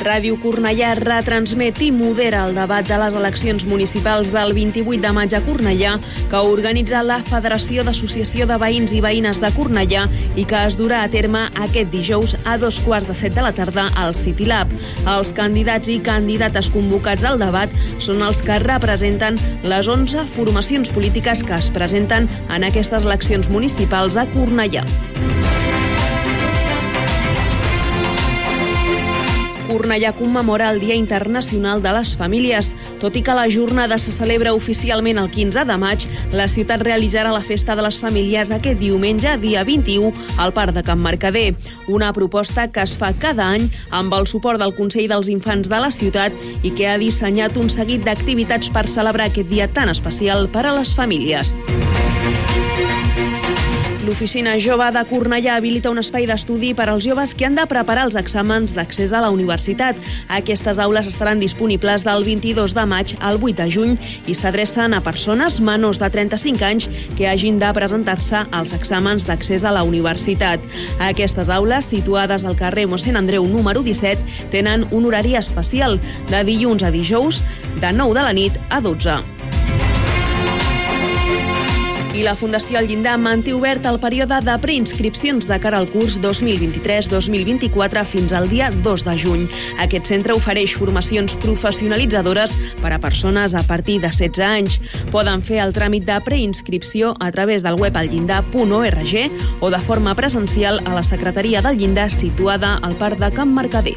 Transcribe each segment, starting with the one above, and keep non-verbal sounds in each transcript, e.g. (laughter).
Ràdio Cornellà retransmet i modera el debat de les eleccions municipals del 28 de maig a Cornellà que organitza la Federació d'Associació de Veïns i Veïnes de Cornellà i que es durà a terme aquest dijous a dos quarts de set de la tarda al City Lab. Els candidats i candidates convocats al debat són els que representen les 11 formacions polítiques que es presenten en aquestes eleccions municipals a Cornellà. Cornellà commemora el Dia Internacional de les Famílies. Tot i que la jornada se celebra oficialment el 15 de maig, la ciutat realitzarà la Festa de les Famílies aquest diumenge, dia 21, al Parc de Can Mercader. Una proposta que es fa cada any amb el suport del Consell dels Infants de la ciutat i que ha dissenyat un seguit d'activitats per celebrar aquest dia tan especial per a les famílies. L'Oficina Jove de Cornellà habilita un espai d'estudi per als joves que han de preparar els exàmens d'accés a la universitat. Aquestes aules estaran disponibles del 22 de maig al 8 de juny i s'adrecen a persones menors de 35 anys que hagin de presentar-se als exàmens d'accés a la universitat. Aquestes aules, situades al carrer Mossèn Andreu número 17, tenen un horari especial de dilluns a dijous de 9 de la nit a 12 i la Fundació El Llindar manté obert el període de preinscripcions de cara al curs 2023-2024 fins al dia 2 de juny. Aquest centre ofereix formacions professionalitzadores per a persones a partir de 16 anys. Poden fer el tràmit de preinscripció a través del web alllindar.org o de forma presencial a la secretaria del Llindar situada al Parc de Can Mercader.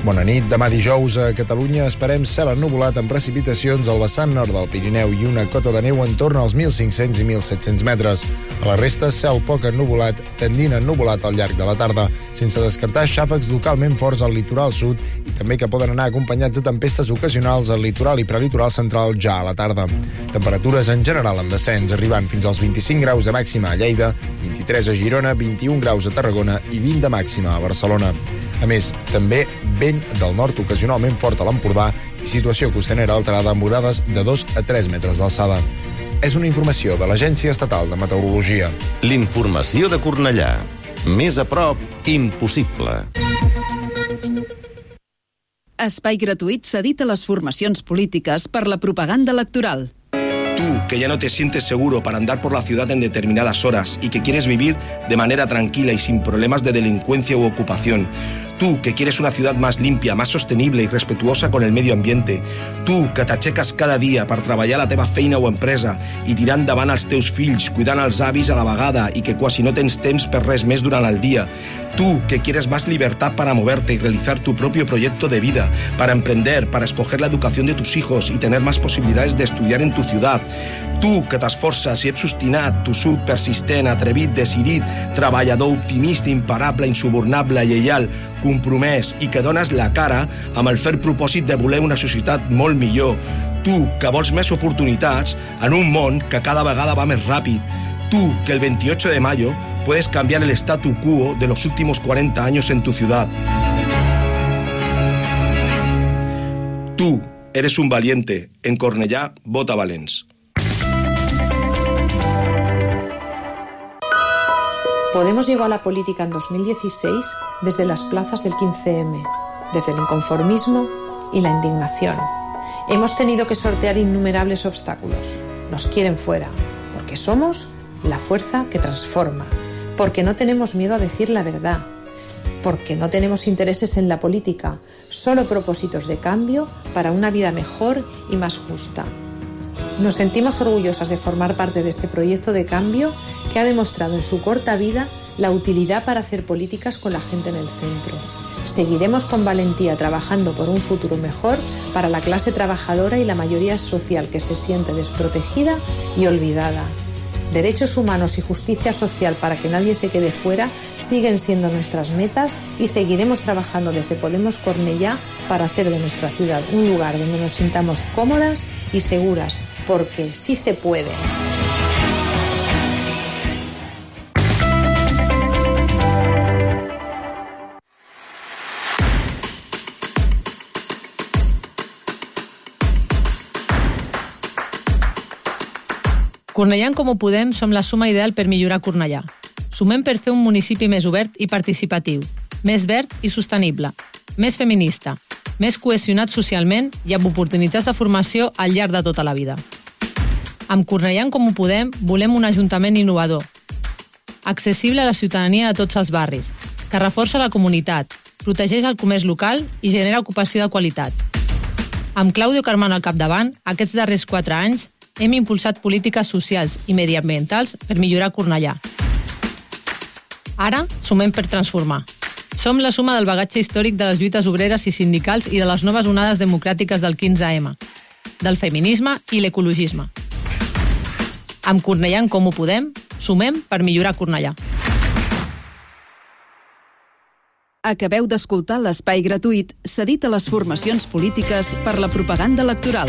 Bona nit. Demà dijous a Catalunya esperem cel ennuvolat amb precipitacions al vessant nord del Pirineu i una cota de neu en torn als 1.500 i 1.700 metres. A la resta, cel poc ennuvolat, tendint a ennuvolat al llarg de la tarda, sense descartar xàfecs localment forts al litoral sud i també que poden anar acompanyats de tempestes ocasionals al litoral i prelitoral central ja a la tarda. Temperatures en general en descens, arribant fins als 25 graus de màxima a Lleida, 23 a Girona, 21 graus a Tarragona i 20 de màxima a Barcelona. A més, també vent del nord ocasionalment fort a l'Empordà i situació costanera alterada amb onades de 2 a 3 metres d'alçada. És una informació de l'Agència Estatal de Meteorologia. L'informació de Cornellà. Més a prop, impossible. Espai gratuït cedit a les formacions polítiques per la propaganda electoral. Tú, que ya no te sientes seguro para andar por la ciudad en determinadas horas y que quieres vivir de manera tranquila y sin problemas de delincuencia u ocupación. Tú, que quieres una ciudad más limpia, más sostenible i respetuosa con el medio ambiente. Tu, que t'aixeques cada dia per treballar la teva feina o empresa i tirar endavant els teus fills, cuidant els avis a la vegada i que quasi no tens temps per res més durant el dia. Tú, que quieres más libertad para moverte y realizar tu propio proyecto de vida, para emprender, para escoger la educación de tus hijos y tener más posibilidades de estudiar en tu ciudad. Tu, que t'esforces i ets sostinat, tossut, persistent, atrevit, decidit, treballador, optimista, imparable, insubornable, lleial, compromès i que dones la cara amb el fer propòsit de voler una societat molt millor. Tu, que vols més oportunitats en un món que cada vegada va més ràpid. Tu, que el 28 de mayo puedes cambiar el statu quo de los últimos 40 años en tu ciudad. Tú eres un valiente. En Cornellà, vota Valens. Podemos llegó a la política en 2016 desde las plazas del 15M, desde el inconformismo y la indignación. Hemos tenido que sortear innumerables obstáculos. Nos quieren fuera, porque somos la fuerza que transforma, porque no tenemos miedo a decir la verdad, porque no tenemos intereses en la política, solo propósitos de cambio para una vida mejor y más justa. Nos sentimos orgullosas de formar parte de este proyecto de cambio que ha demostrado en su corta vida la utilidad para hacer políticas con la gente en el centro. Seguiremos con valentía trabajando por un futuro mejor para la clase trabajadora y la mayoría social que se siente desprotegida y olvidada. Derechos humanos y justicia social para que nadie se quede fuera siguen siendo nuestras metas y seguiremos trabajando desde Podemos Cornellá para hacer de nuestra ciudad un lugar donde nos sintamos cómodas y seguras, porque sí se puede. Cornellà en Comú Podem som la suma ideal per millorar Cornellà. Sumem per fer un municipi més obert i participatiu, més verd i sostenible, més feminista, més cohesionat socialment i amb oportunitats de formació al llarg de tota la vida. Amb Cornellà en Comú Podem volem un ajuntament innovador, accessible a la ciutadania de tots els barris, que reforça la comunitat, protegeix el comerç local i genera ocupació de qualitat. Amb Claudio Carmano al capdavant, aquests darrers quatre anys hem impulsat polítiques socials i mediambientals per millorar Cornellà. Ara sumem per transformar. Som la suma del bagatge històric de les lluites obreres i sindicals i de les noves onades democràtiques del 15M, del feminisme i l'ecologisme. Amb Cornellà en Comú Podem, sumem per millorar Cornellà. Acabeu d'escoltar l'espai gratuït cedit a les formacions polítiques per la propaganda electoral.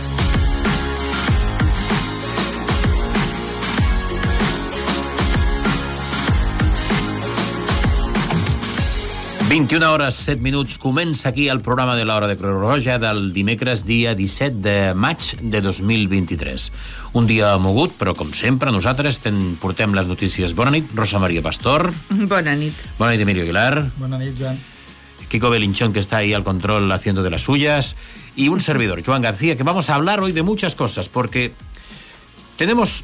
...21 hores, 7 minuts, comença aquí el programa de l'Hora de Creu Roja del dimecres dia 17 de maig de 2023. Un dia mogut, però com sempre nosaltres ten, portem les notícies. Bona nit, Rosa Maria Pastor. Bona nit. Bona nit, Emilio Aguilar. Bona nit, Joan. Kiko Belinchón, que está ahí al control haciendo de las suyas. Y un servidor, Joan García, que vamos a hablar hoy de muchas cosas, porque tenemos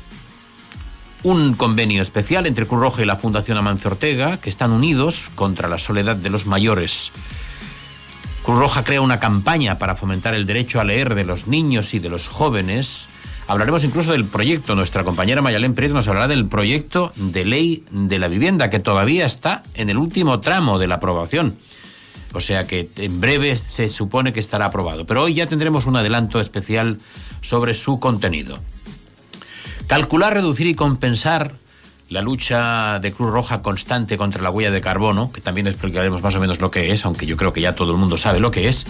un convenio especial entre Cruz Roja y la Fundación Amancio Ortega, que están unidos contra la soledad de los mayores. Cruz Roja crea una campaña para fomentar el derecho a leer de los niños y de los jóvenes. Hablaremos incluso del proyecto. Nuestra compañera Mayalén Prieto nos hablará del proyecto de ley de la vivienda, que todavía está en el último tramo de la aprobación. O sea que en breve se supone que estará aprobado. Pero hoy ya tendremos un adelanto especial sobre su contenido. Calcular, reducir y compensar la lucha de Cruz Roja constante contra la huella de carbono, que también explicaremos más o menos lo que es, aunque yo creo que ya todo el mundo sabe lo que es.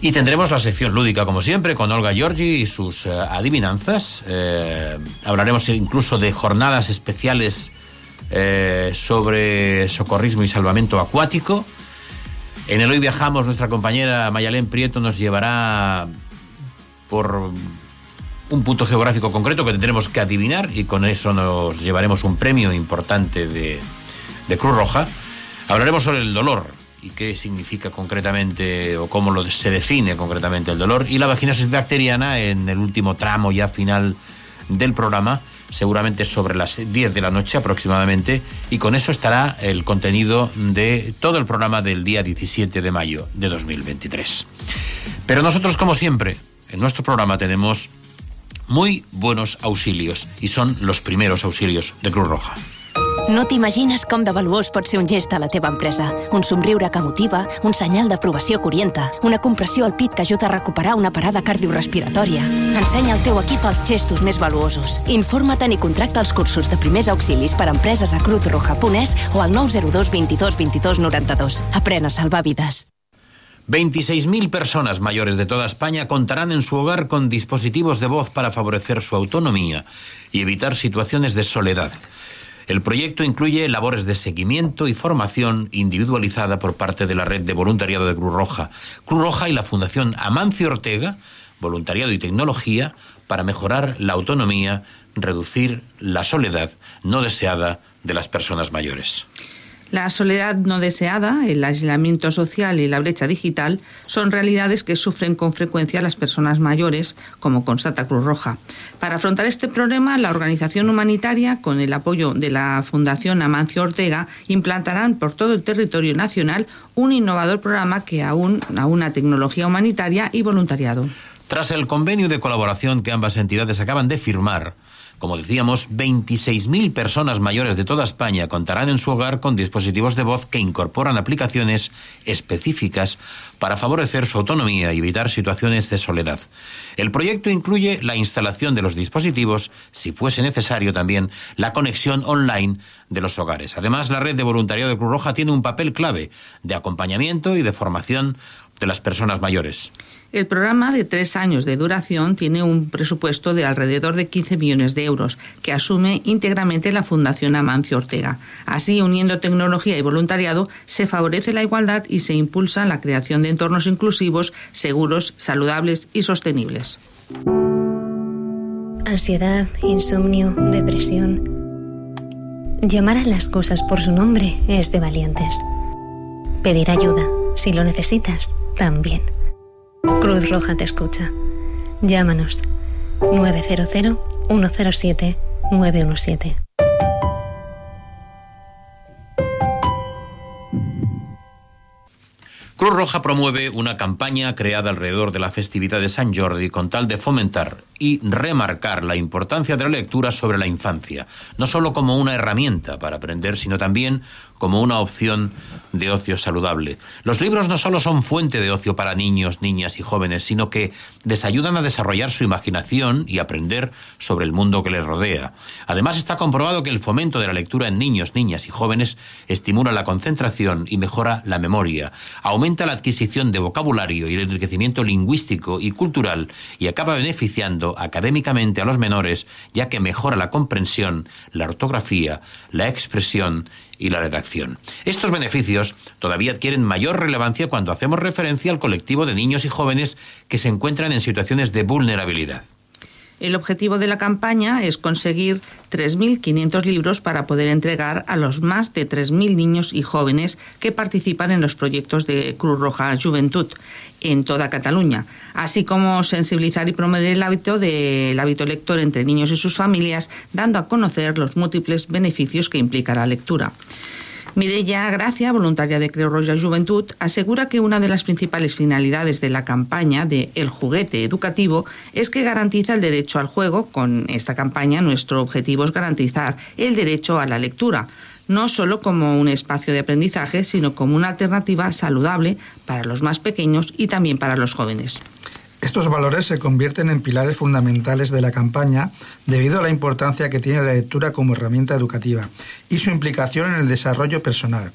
Y tendremos la sección lúdica, como siempre, con Olga Giorgi y sus eh, adivinanzas. Eh, hablaremos incluso de jornadas especiales eh, sobre socorrismo y salvamento acuático. En el Hoy Viajamos, nuestra compañera Mayalén Prieto nos llevará por un punto geográfico concreto que tendremos que adivinar y con eso nos llevaremos un premio importante de, Cruz Roja. Hablaremos sobre el dolor y qué significa concretamente o cómo se define concretamente el dolor y la vaginosis bacteriana en el último tramo ya final del programa seguramente sobre las 10 de la noche aproximadamente, y con eso estará el contenido de todo el programa del día 17 de mayo de 2023. Pero nosotros, como siempre, en nuestro programa tenemos muy buenos auxilios, y son los primeros auxilios de Cruz Roja. No t'imagines com de valuós pot ser un gest a la teva empresa. Un somriure que motiva, un senyal d'aprovació que orienta, una compressió al pit que ajuda a recuperar una parada cardiorrespiratòria. Ensenya al teu equip els gestos més valuosos. Informa't i contracta els cursos de primers auxilis per a empreses a cruzroja.es o al 902 22 22 92. Aprèn a salvar vides. 26.000 personas mayores de toda España contarán en su hogar con dispositivos de voz para favorecer su autonomía y evitar situaciones de soledad. El proyecto incluye labores de seguimiento y formación individualizada por parte de la red de voluntariado de Cruz Roja. Cruz Roja y la Fundación Amancio Ortega, Voluntariado y Tecnología, para mejorar la autonomía, reducir la soledad no deseada de las personas mayores. La soledad no deseada, el aislamiento social y la brecha digital son realidades que sufren con frecuencia las personas mayores, como constata Cruz Roja. Para afrontar este problema, la organización humanitaria, con el apoyo de la Fundación Amancio Ortega, implantarán por todo el territorio nacional un innovador programa que aún a una tecnología humanitaria y voluntariado. Tras el convenio de colaboración que ambas entidades acaban de firmar, como decíamos, 26.000 personas mayores de toda España contarán en su hogar con dispositivos de voz que incorporan aplicaciones específicas para favorecer su autonomía y evitar situaciones de soledad. El proyecto incluye la instalación de los dispositivos, si fuese necesario también la conexión online de los hogares. Además, la red de voluntariado de Cruz Roja tiene un papel clave de acompañamiento y de formación de las personas mayores. El programa de tres años de duración tiene un presupuesto de alrededor de 15 millones de euros, que asume íntegramente la Fundación Amancio Ortega. Así, uniendo tecnología y voluntariado, se favorece la igualdad y se impulsa la creación de entornos inclusivos, seguros, saludables y sostenibles. Ansiedad, insomnio, depresión. Llamar a las cosas por su nombre es de valientes. Pedir ayuda, si lo necesitas, también. Cruz Roja te escucha. Llámanos 900 107 917. Cruz Roja promueve una campaña creada alrededor de la festividad de San Jordi con tal de fomentar y remarcar la importancia de la lectura sobre la infancia, no solo como una herramienta para aprender, sino también como una opción de ocio saludable. Los libros no solo son fuente de ocio para niños, niñas y jóvenes, sino que les ayudan a desarrollar su imaginación y aprender sobre el mundo que les rodea. Además, está comprobado que el fomento de la lectura en niños, niñas y jóvenes estimula la concentración y mejora la memoria, aumenta la adquisición de vocabulario y el enriquecimiento lingüístico y cultural y acaba beneficiando académicamente a los menores, ya que mejora la comprensión, la ortografía, la expresión y la redacción. Estos beneficios todavía adquieren mayor relevancia cuando hacemos referencia al colectivo de niños y jóvenes que se encuentran en situaciones de vulnerabilidad. El objetivo de la campaña es conseguir 3.500 libros para poder entregar a los más de 3.000 niños y jóvenes que participan en los proyectos de Cruz Roja Juventud en toda Cataluña, así como sensibilizar y promover el hábito del hábito lector entre niños y sus familias, dando a conocer los múltiples beneficios que implica la lectura. Mireya Gracia, voluntaria de Creu Roja Juventud, asegura que una de las principales finalidades de la campaña de El juguete educativo es que garantiza el derecho al juego. Con esta campaña nuestro objetivo es garantizar el derecho a la lectura, no solo como un espacio de aprendizaje, sino como una alternativa saludable para los más pequeños y también para los jóvenes. Estos valores se convierten en pilares fundamentales de la campaña debido a la importancia que tiene la lectura como herramienta educativa y su implicación en el desarrollo personal.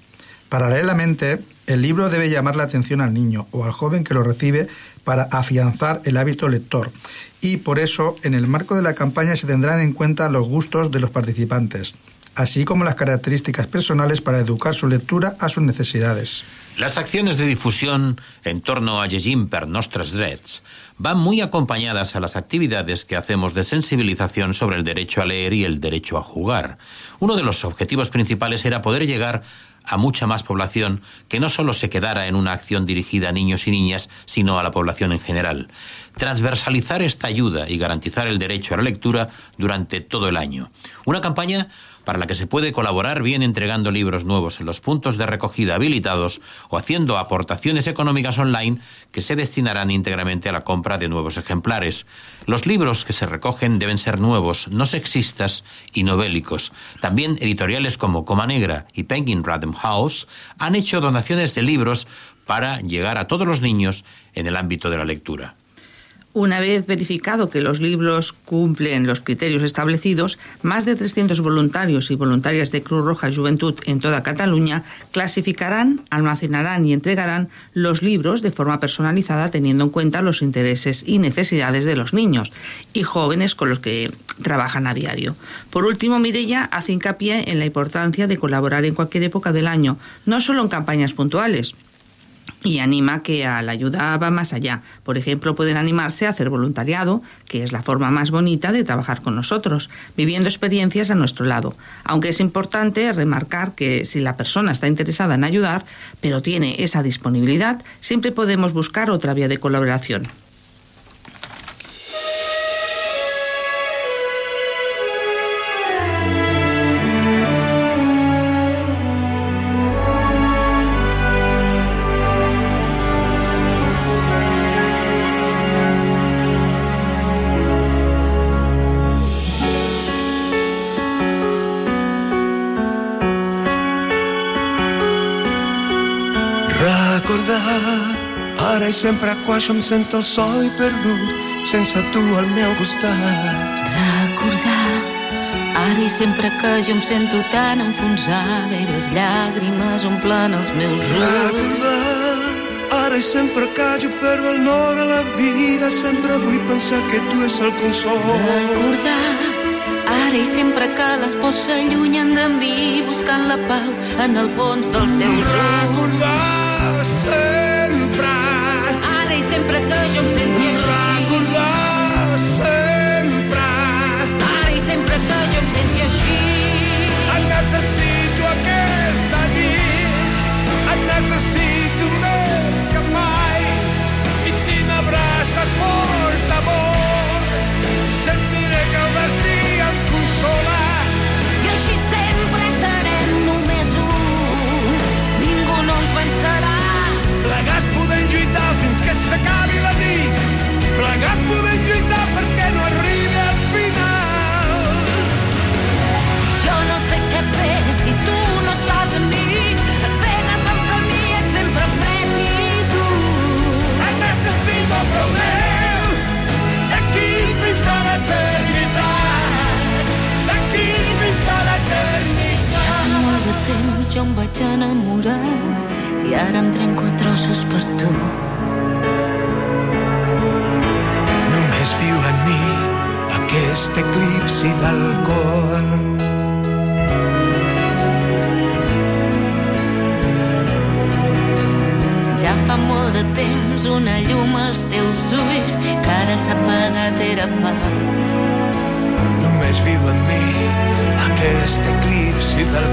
Paralelamente, el libro debe llamar la atención al niño o al joven que lo recibe para afianzar el hábito lector y por eso en el marco de la campaña se tendrán en cuenta los gustos de los participantes, así como las características personales para educar su lectura a sus necesidades. Las acciones de difusión en torno a Llegim per Nostres Drets van muy acompañadas a las actividades que hacemos de sensibilización sobre el derecho a leer y el derecho a jugar. Uno de los objetivos principales era poder llegar a mucha más población que no solo se quedara en una acción dirigida a niños y niñas, sino a la población en general. Transversalizar esta ayuda y garantizar el derecho a la lectura durante todo el año. Una campaña para la que se puede colaborar bien entregando libros nuevos en los puntos de recogida habilitados o haciendo aportaciones económicas online que se destinarán íntegramente a la compra de nuevos ejemplares. Los libros que se recogen deben ser nuevos, no sexistas y novélicos. También editoriales como Coma Negra y Penguin Random House han hecho donaciones de libros para llegar a todos los niños en el ámbito de la lectura. Una vez verificado que los libros cumplen los criterios establecidos, más de 300 voluntarios y voluntarias de Cruz Roja Juventud en toda Cataluña clasificarán, almacenarán y entregarán los libros de forma personalizada teniendo en cuenta los intereses y necesidades de los niños y jóvenes con los que trabajan a diario. Por último, Mirella hace hincapié en la importancia de colaborar en cualquier época del año, no solo en campañas puntuales, y anima que a la ayuda va más allá. Por ejemplo, pueden animarse a hacer voluntariado, que es la forma más bonita de trabajar con nosotros, viviendo experiencias a nuestro lado. Aunque es importante remarcar que si la persona está interesada en ayudar, pero tiene esa disponibilidad, siempre podemos buscar otra vía de colaboración. Sempre quan jo em sento el sol i perdut, sense tu al meu costat. Recordar, ara i sempre que jo em sento tan enfonsada i les llàgrimes omplen els meus ulls. Recordar, ara i sempre que jo perdo el nord a la vida, sempre vull pensar que tu és el consol. Recordar, ara i sempre que les pors s'allunyen de mi buscant la pau en el fons dels teus ulls. Recordar sempre que jo em Plegats podem lluitar perquè no arribi al final. Jo no sé què fer si tu no estàs amb mi. Cegues el camí és sempre fred i dur. Et necessito prop meu, d'aquí fins a l'eternitat. D'aquí fins a l'eternitat. Ja molt de temps jo em vaig enamorar i ara em trenco a trossos per tu. Aquest eclipsi del cor. Ja fa molt de temps una llum als teus ulls que ara s'ha apagat era pau. Només viu en mi aquest eclipsi del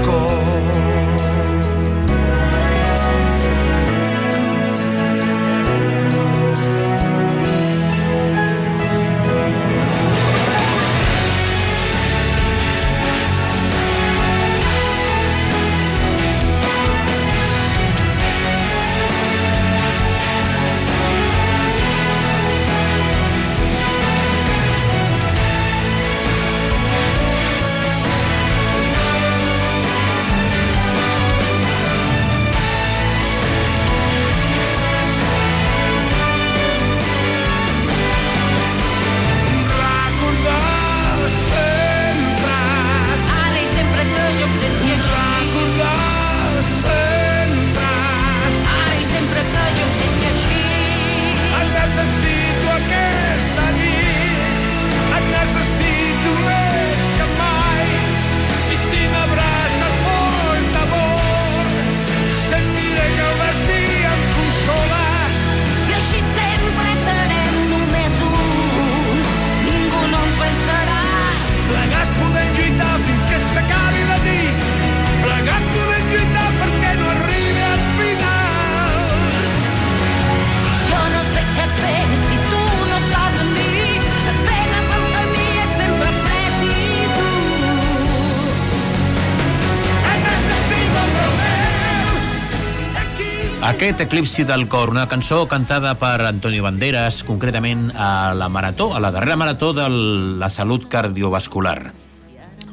Aquest eclipsi del cor, una cançó cantada per Antonio Banderas, concretament a la marató, a la darrera marató de la salut cardiovascular.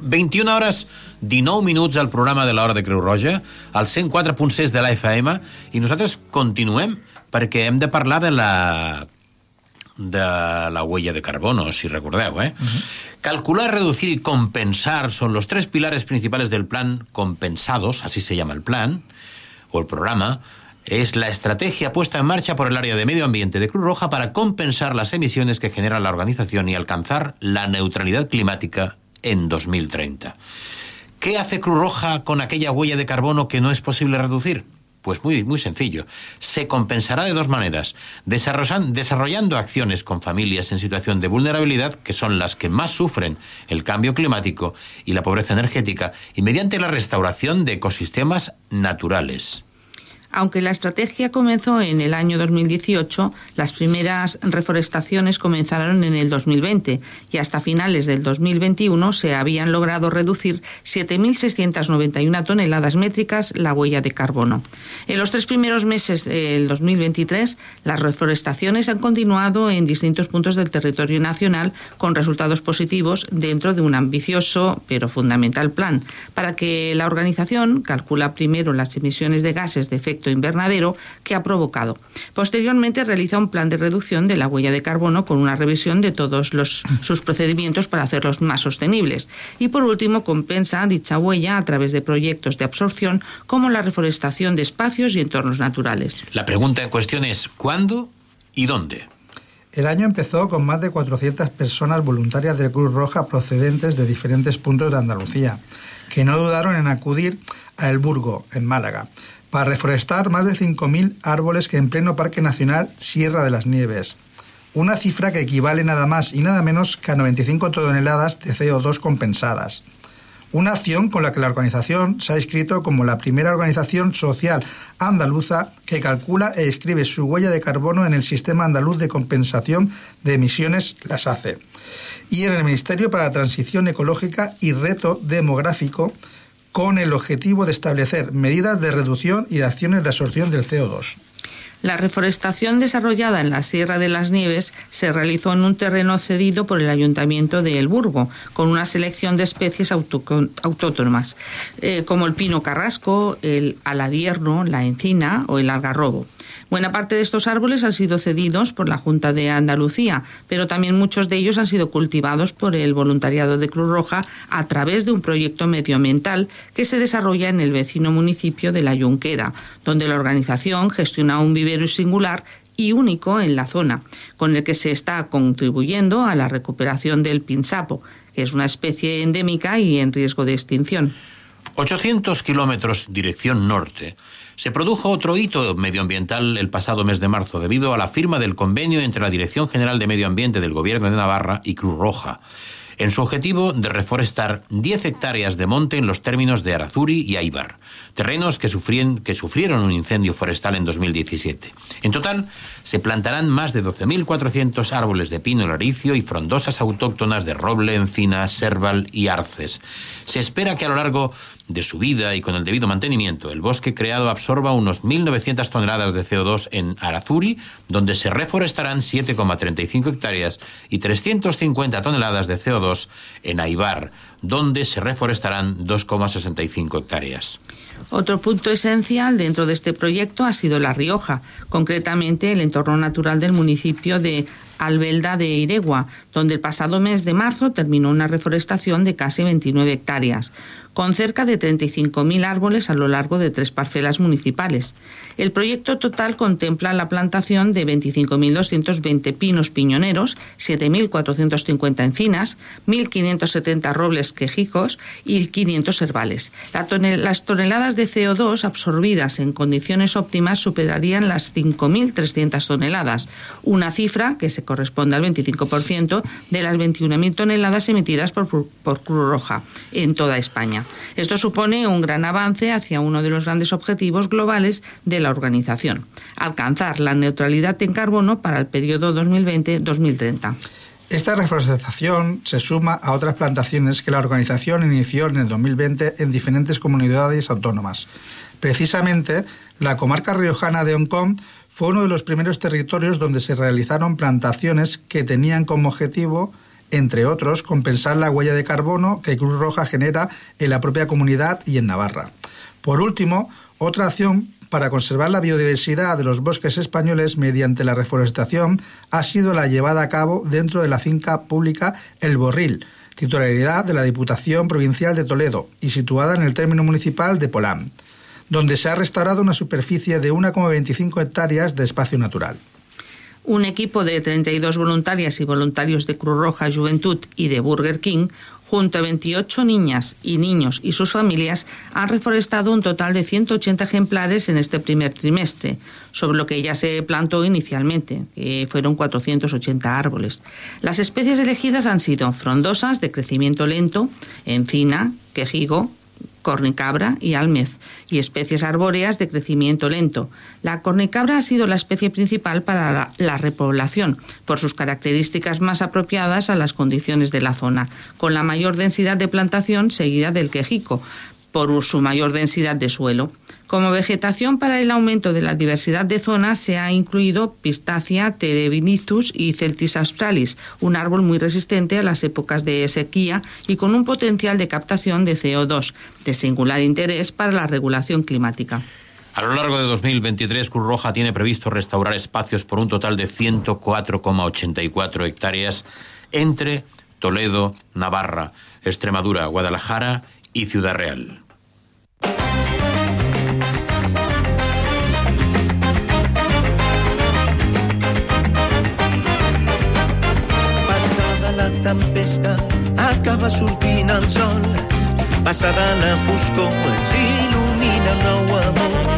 21 hores 19 minuts al programa de l'Hora de Creu Roja, al 104.6 de la FM, i nosaltres continuem perquè hem de parlar de la de la huella de carbono, si recordeu, ¿eh? Calcular, reducir y compensar son los tres pilares principales del plan Compensados, así se llama el plan, o el programa, es la estrategia puesta en marcha por el área de medio ambiente de Cruz Roja para compensar las emisiones que genera la organización y alcanzar la neutralidad climática en 2030. ¿Qué hace Cruz Roja con aquella huella de carbono que no es posible reducir? Pues muy, muy sencillo. Se compensará de dos maneras. Desarrollan- desarrollando acciones con familias en situación de vulnerabilidad, que son las que más sufren el cambio climático y la pobreza energética, y mediante la restauración de ecosistemas naturales. Aunque la estrategia comenzó en el año 2018, las primeras reforestaciones comenzaron en el 2020 y hasta finales del 2021 se habían logrado reducir 7.691 toneladas métricas la huella de carbono. En los tres primeros meses del 2023, las reforestaciones han continuado en distintos puntos del territorio nacional con resultados positivos dentro de un ambicioso pero fundamental plan para que la organización calcula primero las emisiones de gases de efecto invernadero que ha provocado. Posteriormente realiza un plan de reducción de la huella de carbono con una revisión de todos los, sus procedimientos para hacerlos más sostenibles. Y por último, compensa dicha huella a través de proyectos de absorción como la reforestación de espacios y entornos naturales. La pregunta en cuestión es ¿cuándo y dónde? El año empezó con más de 400 personas voluntarias de Cruz Roja procedentes de diferentes puntos de Andalucía, que no dudaron en acudir a El Burgo, en Málaga, para reforestar más de 5.000 árboles que en pleno Parque Nacional Sierra de las Nieves. Una cifra que equivale nada más y nada menos que a 95 toneladas de CO2 compensadas. Una acción con la que la organización se ha inscrito como la primera organización social andaluza que calcula e escribe su huella de carbono en el Sistema Andaluz de Compensación de Emisiones, las ACE, y en el Ministerio para la Transición Ecológica y Reto Demográfico, con el objetivo de establecer medidas de reducción y de acciones de absorción del CO2. La reforestación desarrollada en la Sierra de las Nieves se realizó en un terreno cedido por el Ayuntamiento de El Burgo, con una selección de especies autóctonas, eh, como el pino carrasco, el aladierno, la encina o el algarrobo. Buena parte de estos árboles han sido cedidos por la Junta de Andalucía, pero también muchos de ellos han sido cultivados por el voluntariado de Cruz Roja a través de un proyecto medioambiental que se desarrolla en el vecino municipio de La Yunquera, donde la organización gestiona un vivero singular y único en la zona, con el que se está contribuyendo a la recuperación del pinsapo, que es una especie endémica y en riesgo de extinción. 800 kilómetros dirección norte. Se produjo otro hito medioambiental el pasado mes de marzo debido a la firma del convenio entre la Dirección General de Medio Ambiente del Gobierno de Navarra y Cruz Roja, en su objetivo de reforestar 10 hectáreas de monte en los términos de Arazuri y Aibar, terrenos que, sufrieron un incendio forestal en 2017. En total, se plantarán más de 12.400 árboles de pino laricio y frondosas autóctonas de roble, encina, serval y arces. Se espera que a lo largo de su vida y con el debido mantenimiento, el bosque creado absorba unos 1.900 toneladas de CO2 en Arazuri, donde se reforestarán 7,35 hectáreas y 350 toneladas de CO2 en Aibar, donde se reforestarán 2,65 hectáreas. Otro punto esencial dentro de este proyecto ha sido La Rioja, concretamente el entorno natural del municipio de Albelda de Iregua, donde el pasado mes de marzo terminó una reforestación de casi 29 hectáreas, con cerca de 35.000 árboles a lo largo de tres parcelas municipales. El proyecto total contempla la plantación de 25.220 pinos piñoneros, 7.450 encinas, 1.570 robles quejicos y 500 herbales. Las toneladas de CO2 absorbidas en condiciones óptimas superarían las 5.300 toneladas, una cifra que se corresponde al 25% de las 21.000 toneladas emitidas por, por Cruz Roja en toda España. Esto supone un gran avance hacia uno de los grandes objetivos globales de la organización, alcanzar la neutralidad en carbono para el periodo 2020-2030. Esta reforestación se suma a otras plantaciones que la organización inició en el 2020 en diferentes comunidades autónomas. Precisamente, la comarca riojana de Oncom fue uno de los primeros territorios donde se realizaron plantaciones que tenían como objetivo, entre otros, compensar la huella de carbono que Cruz Roja genera en la propia comunidad y en Navarra. Por último, otra acción para conservar la biodiversidad de los bosques españoles mediante la reforestación ha sido la llevada a cabo dentro de la finca pública El Borril, titularidad de la Diputación Provincial de Toledo y situada en el término municipal de Polán, donde se ha restaurado una superficie de 1,25 hectáreas de espacio natural. Un equipo de 32 voluntarias y voluntarios de Cruz Roja Juventud y de Burger King junto a 28 niñas y niños y sus familias, han reforestado un total de 180 ejemplares en este primer trimestre, sobre lo que ya se plantó inicialmente, que fueron 480 árboles. Las especies elegidas han sido frondosas de crecimiento lento, encina, quejigo, cornicabra y almez, y especies arbóreas de crecimiento lento. La cornicabra ha sido la especie principal para la, la, repoblación, por sus características más apropiadas a las condiciones de la zona, con la mayor densidad de plantación seguida del quejico, por su mayor densidad de suelo. Como vegetación para el aumento de la diversidad de zonas se ha incluido Pistacia terebinithus y Celtis australis, un árbol muy resistente a las épocas de sequía y con un potencial de captación de CO2, de singular interés para la regulación climática. A lo largo de 2023, Cruz Roja tiene previsto restaurar espacios por un total de 104,84 hectáreas entre Toledo, Navarra, Extremadura, Guadalajara y Ciudad Real. Tempesta, acaba sortint el sol. Passada la foscor, ens il·lumina un nou amor.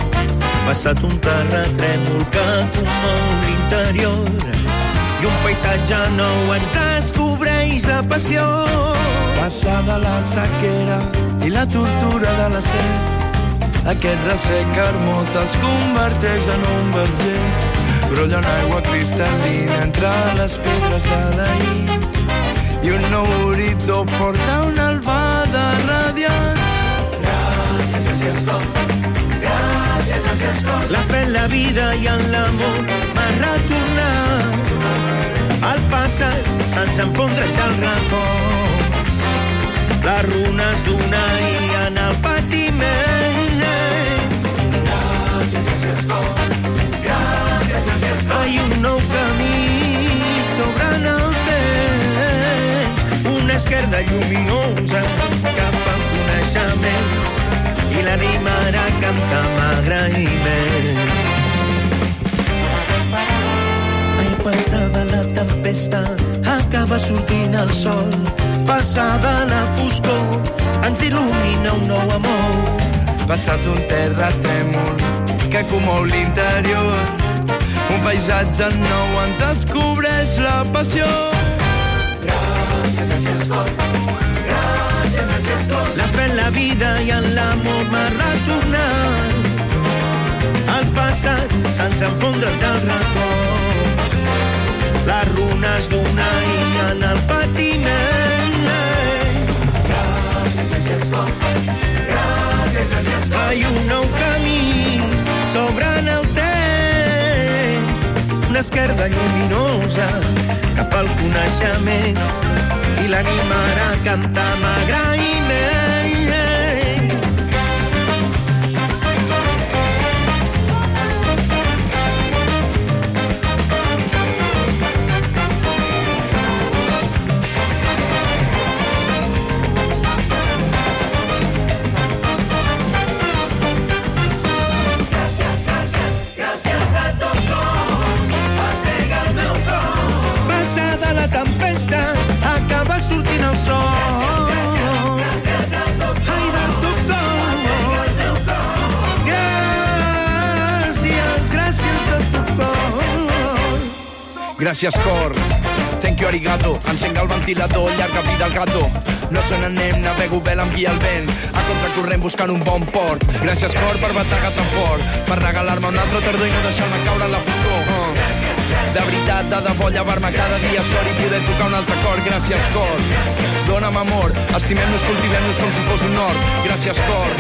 Passat un terratrèmol que comou l'interior i un paisatge nou ens descobreix la passió. Passada la sequera i la tortura de la set, aquest ressec carmot es converteix en un verger. Brolla en aigua cristal·lina entre les pedres de l'ahir i un nou horitzó porta una albada radiant. Gràcies, gràcies, com. Gràcies, gràcies, com. La fe en la vida i en l'amor m'ha retornat al passat sense enfondre't del record. Les runes d'un ahir en el patiment. Gràcies, gràcies. Gràcies, gràcies, com. Un nou camí Una esquerda lluminosa cap al coneixement i l'animarà a cantar amb agraïment. Ai, passada la tempesta, acaba sortint el sol. Passada la foscor, ens il·lumina un nou amor. Passat un terratrèmol que comou l'interior, un paisatge nou ens descobreix la passió. Gràcies, com. La fe en la vida i en l'amor m'ha retornat al passat sense enfondre't del record. Les runes d'un ahir en el patiment. Gràcies, com. Gràcies, com. Ai, un nou camí s'obre en el temps. Una esquerda lluminosa cap al coneixement i l'animarà a cantar amb sortint el sol. Gràcies cor. Thank you, arigato. Encenga el ventilador, llarga vida al gato. No se n'anem, navego bé l'envia el vent. A contracorrent buscant un bon port. Gràcies, cor, per bategar tan fort. Per regalar-me un altre tardor i no deixar-me caure en la foscor. De veritat, de debò, llevar-me cada dia sol i poder tocar un altre cor. Gràcies, cor. Dóna'm amor. Estimem-nos, cultivem-nos com si fos un nord. Gràcies, cor.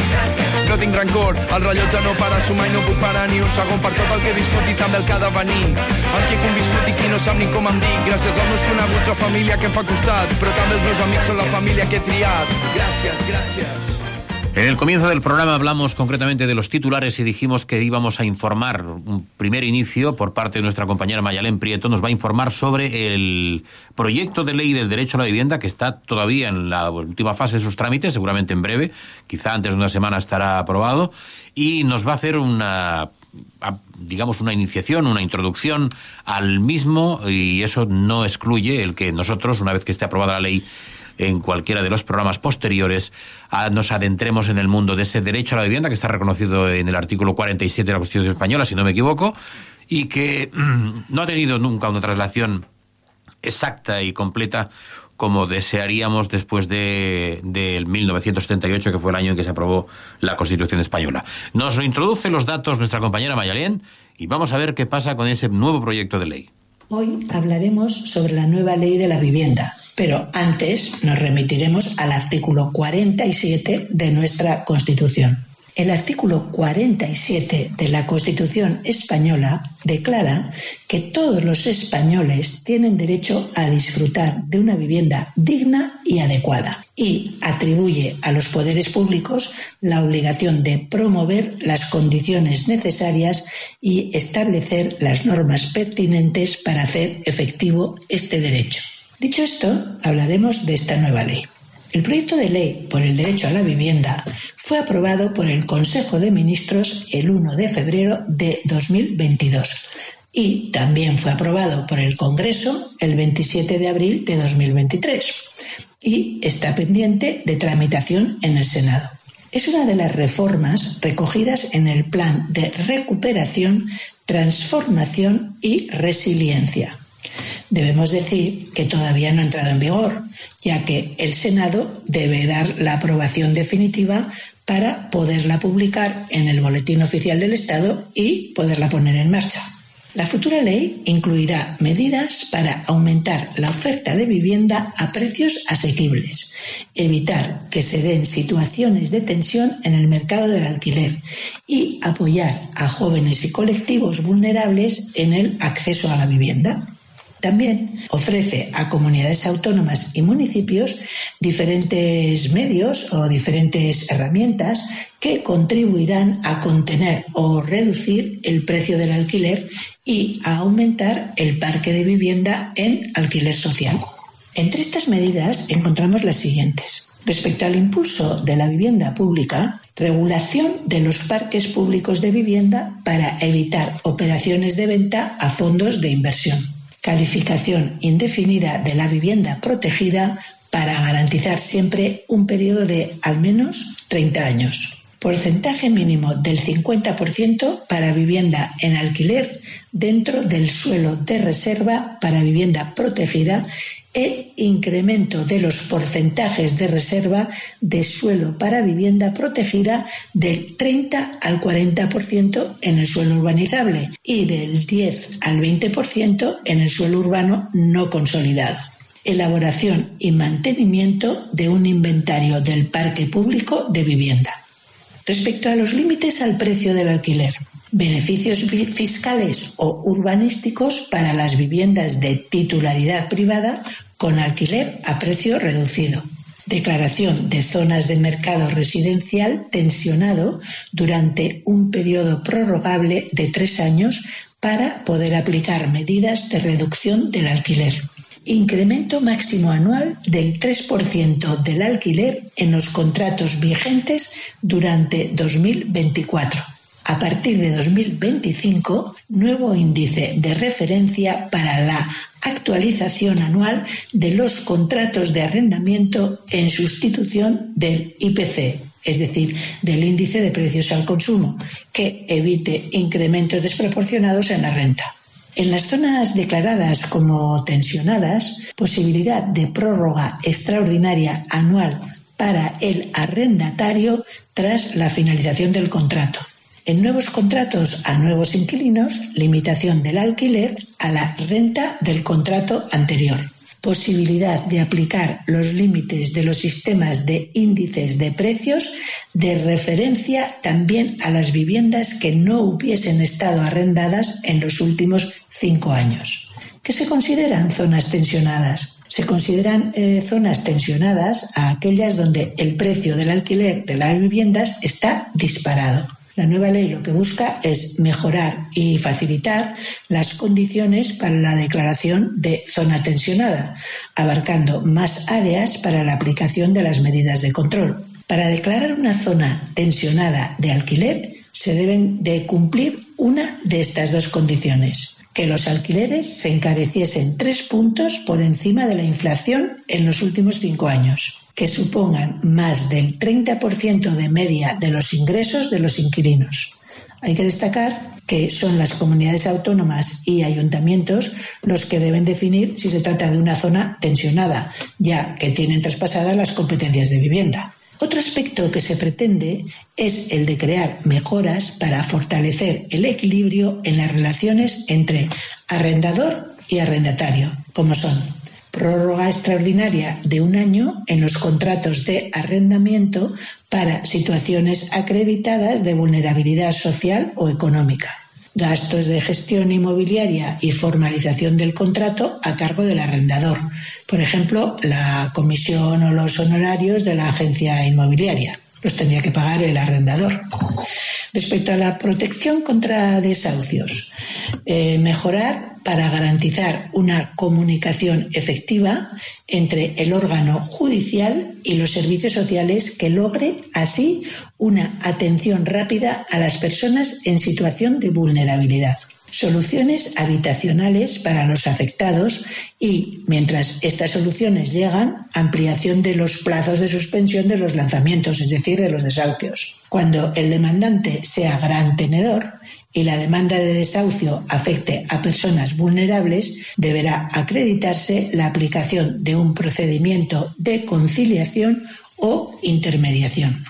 No tinc rancor. El rellotge no para sumar i no puc parar ni un segon per tot el que viscut i també el que ha de venir. Amb qui he conviscut i qui no sap ni com em dic. Gràcies als meus coneguts, la família que em fa costat. Però també els meus amics són la família que he triat. Gràcies, gràcies. En el comienzo del programa hablamos concretamente de los titulares y dijimos que íbamos a informar un primer inicio por parte de nuestra compañera Mayalén Prieto. Nos va a informar sobre el proyecto de ley del derecho a la vivienda que está todavía en la última fase de sus trámites, seguramente en breve, quizá antes de una semana estará aprobado, y nos va a hacer una digamos una iniciación, una introducción al mismo. Y eso no excluye el que nosotros, una vez que esté aprobada la ley, en cualquiera de los programas posteriores, a- nos adentremos en el mundo de ese derecho a la vivienda que está reconocido en el artículo 47 de la Constitución Española, si no me equivoco, y que mm, no ha tenido nunca una traslación exacta y completa como desearíamos después de del 1978, que fue el año en que se aprobó la Constitución española. Nos introduce los datos nuestra compañera Mayalén y vamos a ver qué pasa con ese nuevo proyecto de ley. Hoy hablaremos sobre la nueva ley de la vivienda, pero antes nos remitiremos al artículo 47 de nuestra Constitución. El artículo 47 de la Constitución española declara que todos los españoles tienen derecho a disfrutar de una vivienda digna y adecuada y atribuye a los poderes públicos la obligación de promover las condiciones necesarias y establecer las normas pertinentes para hacer efectivo este derecho. Dicho esto, hablaremos de esta nueva ley. El proyecto de ley por el derecho a la vivienda fue aprobado por el Consejo de Ministros el 1 de febrero de 2022 y también fue aprobado por el Congreso el 27 de abril de 2023 y está pendiente de tramitación en el Senado. Es una de las reformas recogidas en el Plan de Recuperación, Transformación y Resiliencia. Debemos decir que todavía no ha entrado en vigor, ya que el Senado debe dar la aprobación definitiva para poderla publicar en el Boletín Oficial del Estado y poderla poner en marcha. La futura ley incluirá medidas para aumentar la oferta de vivienda a precios asequibles, evitar que se den situaciones de tensión en el mercado del alquiler y apoyar a jóvenes y colectivos vulnerables en el acceso a la vivienda. También ofrece a comunidades autónomas y municipios diferentes medios o diferentes herramientas que contribuirán a contener o reducir el precio del alquiler y a aumentar el parque de vivienda en alquiler social. Entre estas medidas encontramos las siguientes. Respecto al impulso de la vivienda pública, regulación de los parques públicos de vivienda para evitar operaciones de venta a fondos de inversión calificación indefinida de la vivienda protegida para garantizar siempre un periodo de al menos 30 años. Porcentaje mínimo del 50% para vivienda en alquiler dentro del suelo de reserva para vivienda protegida e incremento de los porcentajes de reserva de suelo para vivienda protegida del 30 al 40% en el suelo urbanizable y del 10 al 20% en el suelo urbano no consolidado. Elaboración y mantenimiento de un inventario del parque público de vivienda. Respecto a los límites al precio del alquiler, beneficios fi- fiscales o urbanísticos para las viviendas de titularidad privada con alquiler a precio reducido. Declaración de zonas de mercado residencial tensionado durante un periodo prorrogable de tres años para poder aplicar medidas de reducción del alquiler. Incremento máximo anual del 3% del alquiler en los contratos vigentes durante 2024. A partir de 2025, nuevo índice de referencia para la actualización anual de los contratos de arrendamiento en sustitución del IPC, es decir, del índice de precios al consumo, que evite incrementos desproporcionados en la renta. En las zonas declaradas como tensionadas, posibilidad de prórroga extraordinaria anual para el arrendatario tras la finalización del contrato. En nuevos contratos a nuevos inquilinos, limitación del alquiler a la renta del contrato anterior. Posibilidad de aplicar los límites de los sistemas de índices de precios de referencia también a las viviendas que no hubiesen estado arrendadas en los últimos cinco años. ¿Qué se consideran zonas tensionadas? Se consideran eh, zonas tensionadas a aquellas donde el precio del alquiler de las viviendas está disparado. La nueva ley lo que busca es mejorar y facilitar las condiciones para la declaración de zona tensionada, abarcando más áreas para la aplicación de las medidas de control. Para declarar una zona tensionada de alquiler se deben de cumplir una de estas dos condiciones que los alquileres se encareciesen tres puntos por encima de la inflación en los últimos cinco años, que supongan más del 30% de media de los ingresos de los inquilinos. Hay que destacar que son las comunidades autónomas y ayuntamientos los que deben definir si se trata de una zona tensionada, ya que tienen traspasadas las competencias de vivienda. Otro aspecto que se pretende es el de crear mejoras para fortalecer el equilibrio en las relaciones entre arrendador y arrendatario, como son prórroga extraordinaria de un año en los contratos de arrendamiento para situaciones acreditadas de vulnerabilidad social o económica. Gastos de gestión inmobiliaria y formalización del contrato a cargo del arrendador. Por ejemplo, la comisión o los honorarios de la agencia inmobiliaria. Los tendría que pagar el arrendador. Respecto a la protección contra desahucios, eh, mejorar para garantizar una comunicación efectiva entre el órgano judicial y los servicios sociales que logre así una atención rápida a las personas en situación de vulnerabilidad. Soluciones habitacionales para los afectados y, mientras estas soluciones llegan, ampliación de los plazos de suspensión de los lanzamientos, es decir, de los desahucios. Cuando el demandante sea gran tenedor, y la demanda de desahucio afecte a personas vulnerables, deberá acreditarse la aplicación de un procedimiento de conciliación o intermediación.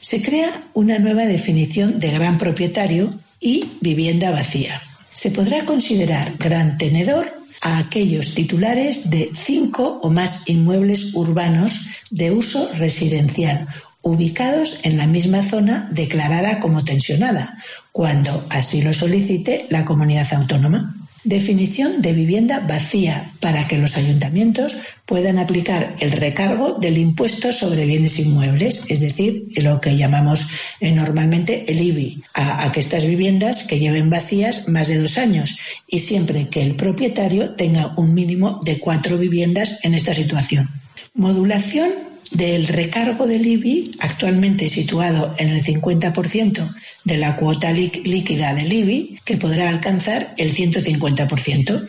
Se crea una nueva definición de gran propietario y vivienda vacía. Se podrá considerar gran tenedor a aquellos titulares de cinco o más inmuebles urbanos de uso residencial ubicados en la misma zona declarada como tensionada, cuando así lo solicite la comunidad autónoma. Definición de vivienda vacía para que los ayuntamientos puedan aplicar el recargo del impuesto sobre bienes inmuebles, es decir, lo que llamamos normalmente el IBI, a, a estas viviendas que lleven vacías más de dos años y siempre que el propietario tenga un mínimo de cuatro viviendas en esta situación. Modulación del recargo del IBI, actualmente situado en el 50% de la cuota líquida del IBI, que podrá alcanzar el 150%.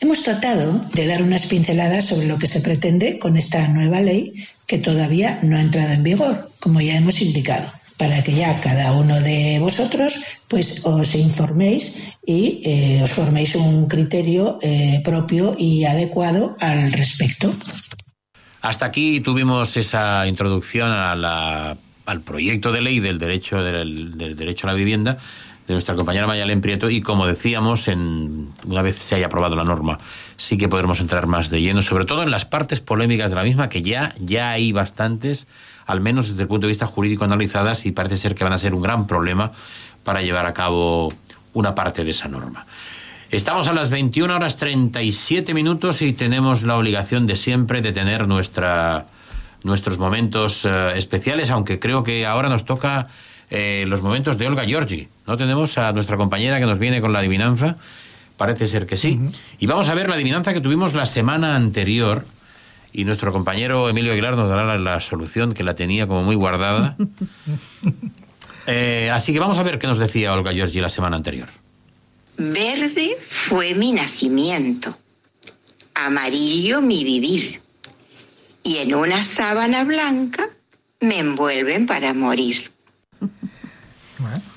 Hemos tratado de dar unas pinceladas sobre lo que se pretende con esta nueva ley que todavía no ha entrado en vigor, como ya hemos indicado, para que ya cada uno de vosotros pues os informéis y eh, os forméis un criterio eh, propio y adecuado al respecto. Hasta aquí tuvimos esa introducción a la, al proyecto de ley del derecho, del, derecho a la vivienda de nuestra compañera Mayalén Prieto y como decíamos, en, una vez se haya aprobado la norma, sí que podremos entrar más de lleno, sobre todo en las partes polémicas de la misma, que ya, ya hay bastantes, al menos desde el punto de vista jurídico analizadas y parece ser que van a ser un gran problema para llevar a cabo una parte de esa norma. Estamos a las 21 horas 37 minutos y tenemos la obligación de siempre de tener nuestra, nuestros momentos eh, especiales, aunque creo que ahora nos toca eh, los momentos de Olga Giorgi. ¿No tenemos a nuestra compañera que nos viene con la adivinanza? Parece ser que sí. Y vamos a ver la adivinanza que tuvimos la semana anterior. Y nuestro compañero Emilio Aguilar nos dará la, la solución que la tenía como muy guardada. (laughs) Eh, así que vamos a ver qué nos decía Olga Giorgi la semana anterior. Verde fue mi nacimiento, amarillo mi vivir, y en una sábana blanca me envuelven para morir.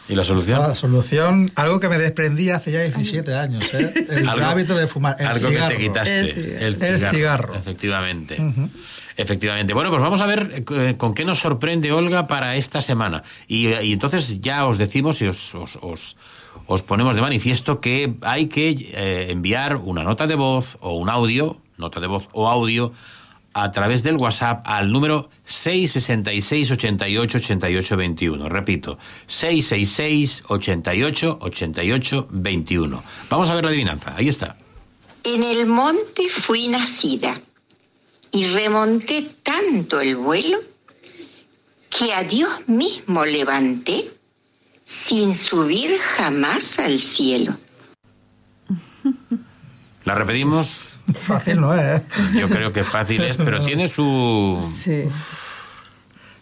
¿Y la solución? La solución, algo que me desprendí hace ya 17 años, ¿eh? (laughs) el hábito de fumar. El Algo cigarro. que te quitaste. El cigarro. Efectivamente. Ujú. Efectivamente. Bueno, pues vamos a ver eh, con qué nos sorprende Olga para esta semana. Y, eh, y entonces ya os decimos y os, os, os- os ponemos de manifiesto que hay que eh, enviar una nota de voz o un audio, nota de voz o audio, a través del WhatsApp al número 666 88 88 21. Repito, 666 88 88 21. Vamos a ver la adivinanza. Ahí está. En el monte fui nacida y remonté tanto el vuelo que a Dios mismo levanté sin subir jamás al cielo. ¿La repetimos? Fácil no es. ¿eh? Yo creo que fácil es, pero tiene su...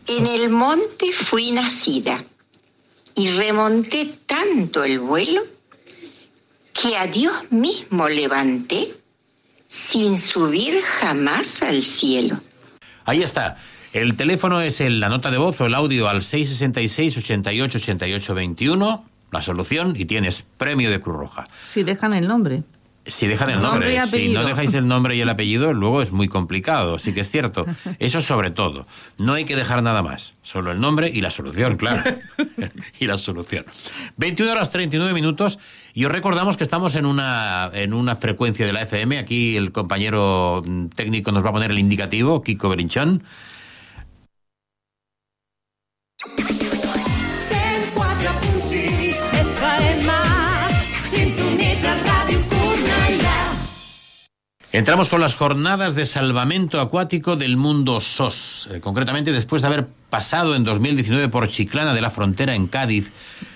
En el monte fui nacida y remonté tanto el vuelo que a Dios mismo levanté sin subir jamás al cielo. Ahí está. El teléfono es la nota de voz o el audio al 666 88 88 21, la solución, y tienes premio de Cruz Roja. Si dejan el nombre. Si dejan el Nombre nombre, si no dejáis el nombre y el (laughs) apellido, luego es muy complicado, sí que es cierto. Eso sobre todo. No hay que dejar nada más, solo el nombre y la solución, claro. (laughs) y la solución. 21 horas 39 minutos y os recordamos que estamos en una, en una frecuencia de la FM. Aquí el compañero mm, técnico nos va a poner el indicativo, Kiko Berinchón. Entramos con las jornadas de salvamento acuático del mundo SOS. Eh, concretamente, después de haber pasado en 2019 por Chiclana de la Frontera en Cádiz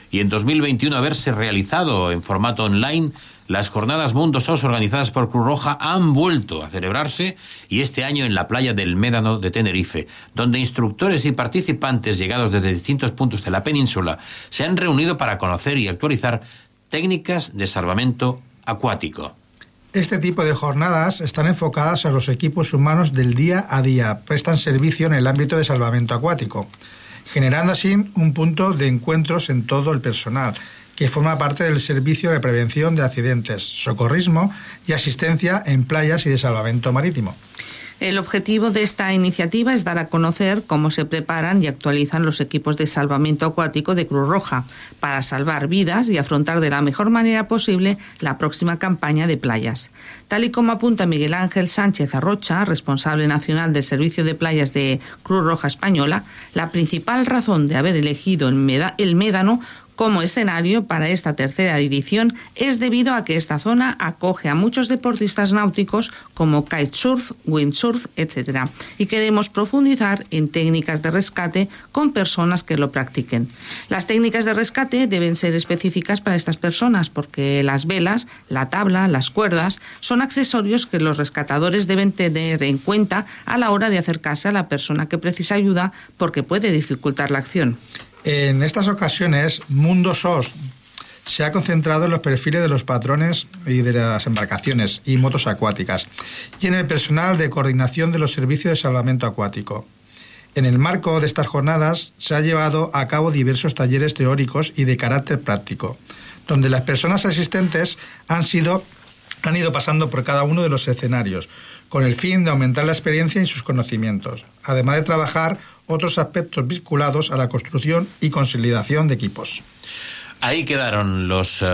y en 2021 haberse realizado en formato online, las jornadas Mundo SOS organizadas por Cruz Roja han vuelto a celebrarse y este año en la playa del Médano de Tenerife, donde instructores y participantes llegados desde distintos puntos de la península se han reunido para conocer y actualizar técnicas de salvamento acuático. Este tipo de jornadas están enfocadas a los equipos humanos del día a día, prestan servicio en el ámbito de salvamento acuático, generando así un punto de encuentros en todo el personal, que forma parte del servicio de prevención de accidentes, socorrismo y asistencia en playas y de salvamento marítimo. El objetivo de esta iniciativa es dar a conocer cómo se preparan y actualizan los equipos de salvamento acuático de Cruz Roja para salvar vidas y afrontar de la mejor manera posible la próxima campaña de playas. Tal y como apunta Miguel Ángel Sánchez Arrocha, responsable nacional del Servicio de Playas de Cruz Roja Española, la principal razón de haber elegido el, Médano como escenario para esta tercera edición es debido a que esta zona acoge a muchos deportistas náuticos como kitesurf, windsurf, etc. Y queremos profundizar en técnicas de rescate con personas que lo practiquen. Las técnicas de rescate deben ser específicas para estas personas porque las velas, la tabla, las cuerdas son accesorios que los rescatadores deben tener en cuenta a la hora de acercarse a la persona que precisa ayuda porque puede dificultar la acción. En estas ocasiones, Mundo SOS se ha concentrado en los perfiles de los patrones y de las embarcaciones y motos acuáticas y en el personal de coordinación de los servicios de salvamento acuático. En el marco de estas jornadas se ha llevado a cabo diversos talleres teóricos y de carácter práctico, donde las personas asistentes han sido han ido pasando por cada uno de los escenarios, con el fin de aumentar la experiencia y sus conocimientos, además de trabajar otros aspectos vinculados a la construcción y consolidación de equipos. Ahí quedaron los eh,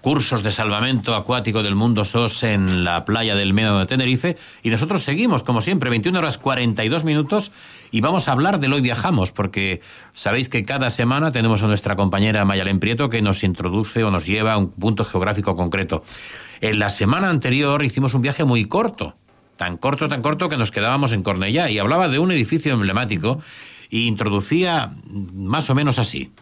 cursos de salvamento acuático del mundo SOS en la playa del Médano de Tenerife y nosotros seguimos, como siempre, 21 horas 42 minutos y vamos a hablar del Hoy Viajamos, porque sabéis que cada semana tenemos a nuestra compañera Mayalén Prieto que nos introduce o nos lleva a un punto geográfico concreto. En la semana anterior hicimos un viaje muy corto, tan corto, tan corto que nos quedábamos en Cornellá y hablaba de un edificio emblemático e introducía más o menos así.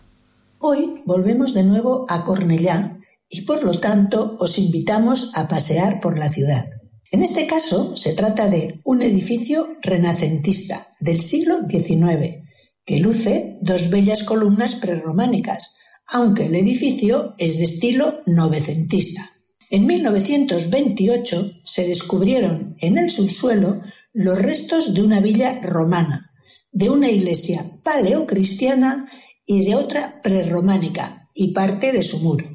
Hoy volvemos de nuevo a Cornellá y por lo tanto os invitamos a pasear por la ciudad. En este caso se trata de un edificio renacentista del siglo XIX que luce dos bellas columnas prerrománicas, aunque el edificio es de estilo novecentista. En 1928 se descubrieron en el subsuelo los restos de una villa romana, de una iglesia paleocristiana y de otra prerrománica y parte de su muro.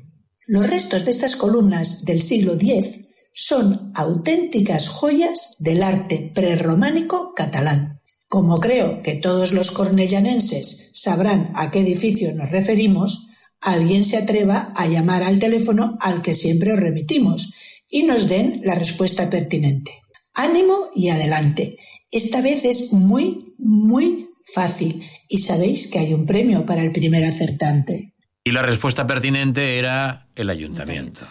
Los restos de estas columnas del siglo X son auténticas joyas del arte prerrománico catalán. Como creo que todos los cornellanenses sabrán a qué edificio nos referimos, alguien se atreva a llamar al teléfono al que siempre os remitimos y nos den la respuesta pertinente. Ánimo y adelante. Esta vez es muy, muy fácil y sabéis que hay un premio para el primer acertante. Y la respuesta pertinente era el ayuntamiento.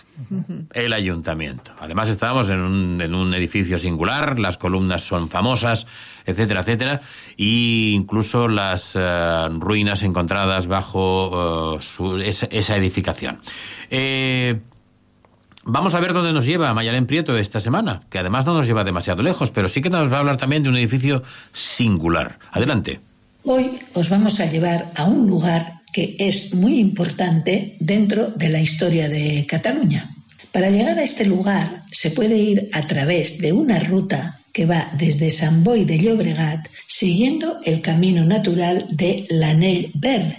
El ayuntamiento. Además estábamos en un, en un edificio singular, las columnas son famosas, etcétera, etcétera, e incluso las eh, ruinas encontradas bajo eh, su- esa, esa edificación. Eh, Vamos a ver dónde nos lleva Mayalén Prieto esta semana, que además no nos lleva demasiado lejos, pero sí que nos va a hablar también de un edificio singular. Adelante. Hoy os vamos a llevar a un lugar que es muy importante dentro de la historia de Cataluña. Para llegar a este lugar se puede ir a través de una ruta que va desde Sant Boi de Llobregat siguiendo el camino natural de l'Anell Verd,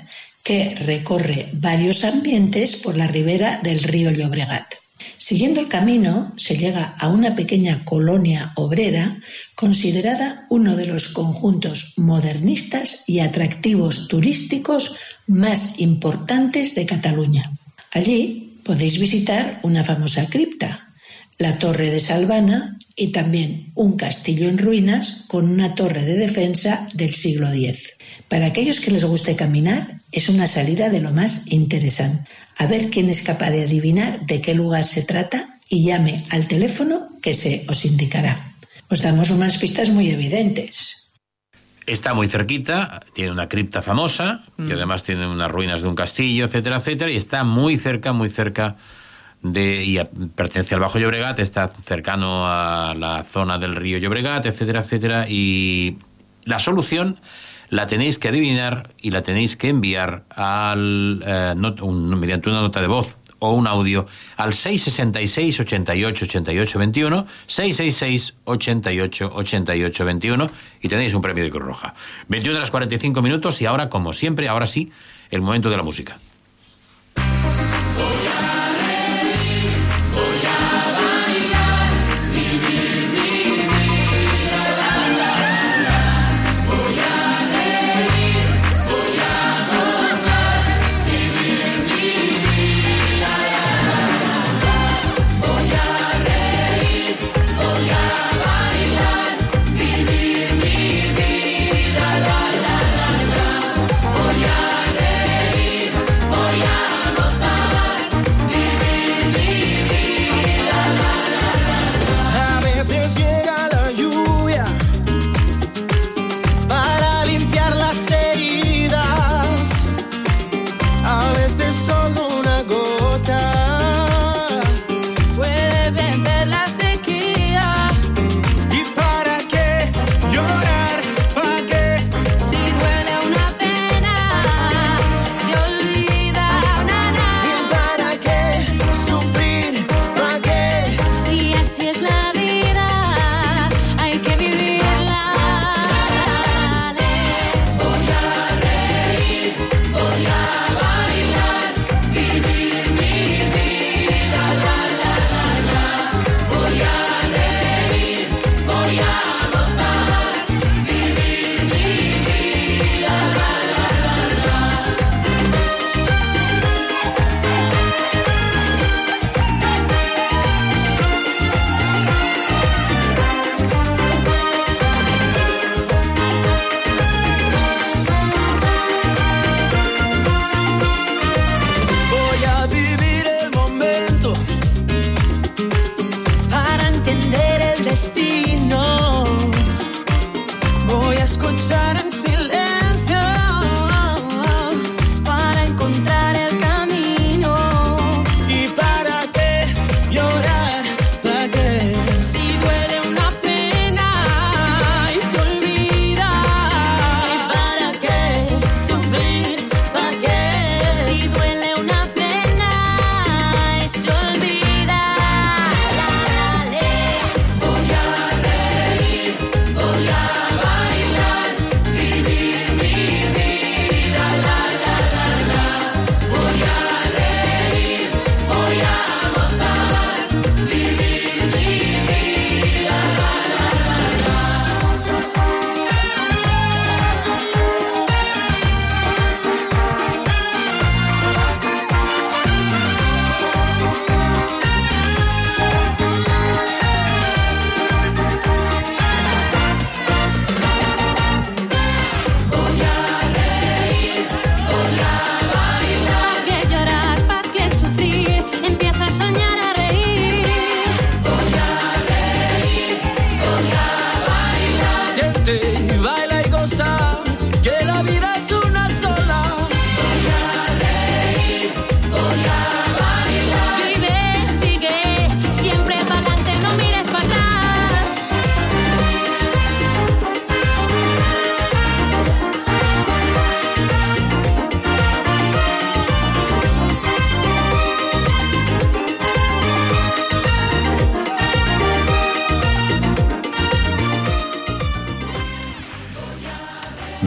que recorre varios ambientes por la ribera del río Llobregat. Siguiendo el camino se llega a una pequeña colonia obrera considerada uno de los conjuntos modernistas y atractivos turísticos más importantes de Cataluña. Allí podéis visitar una famosa cripta, la Torre de Salvana y también un castillo en ruinas con una torre de defensa del siglo X. Para aquellos que les guste caminar, es una salida de lo más interesante. A ver quién es capaz de adivinar de qué lugar se trata y llame al teléfono que se os indicará. Os damos unas pistas muy evidentes. Está muy cerquita, tiene una cripta famosa y además tiene unas ruinas de un castillo, etcétera, etcétera, y está muy cerca, muy cerca de y a- pertenece al Bajo Llobregat, está cercano a la zona del río Llobregat, etcétera, etcétera, y la solución la tenéis que adivinar y la tenéis que enviar al eh, not- mediante una nota de voz o un audio al 666 88 88 21 666 88 88 21 y tenéis un premio de Cruz Roja. 21 horas 45 minutos y ahora, como siempre, ahora sí, el momento de la música.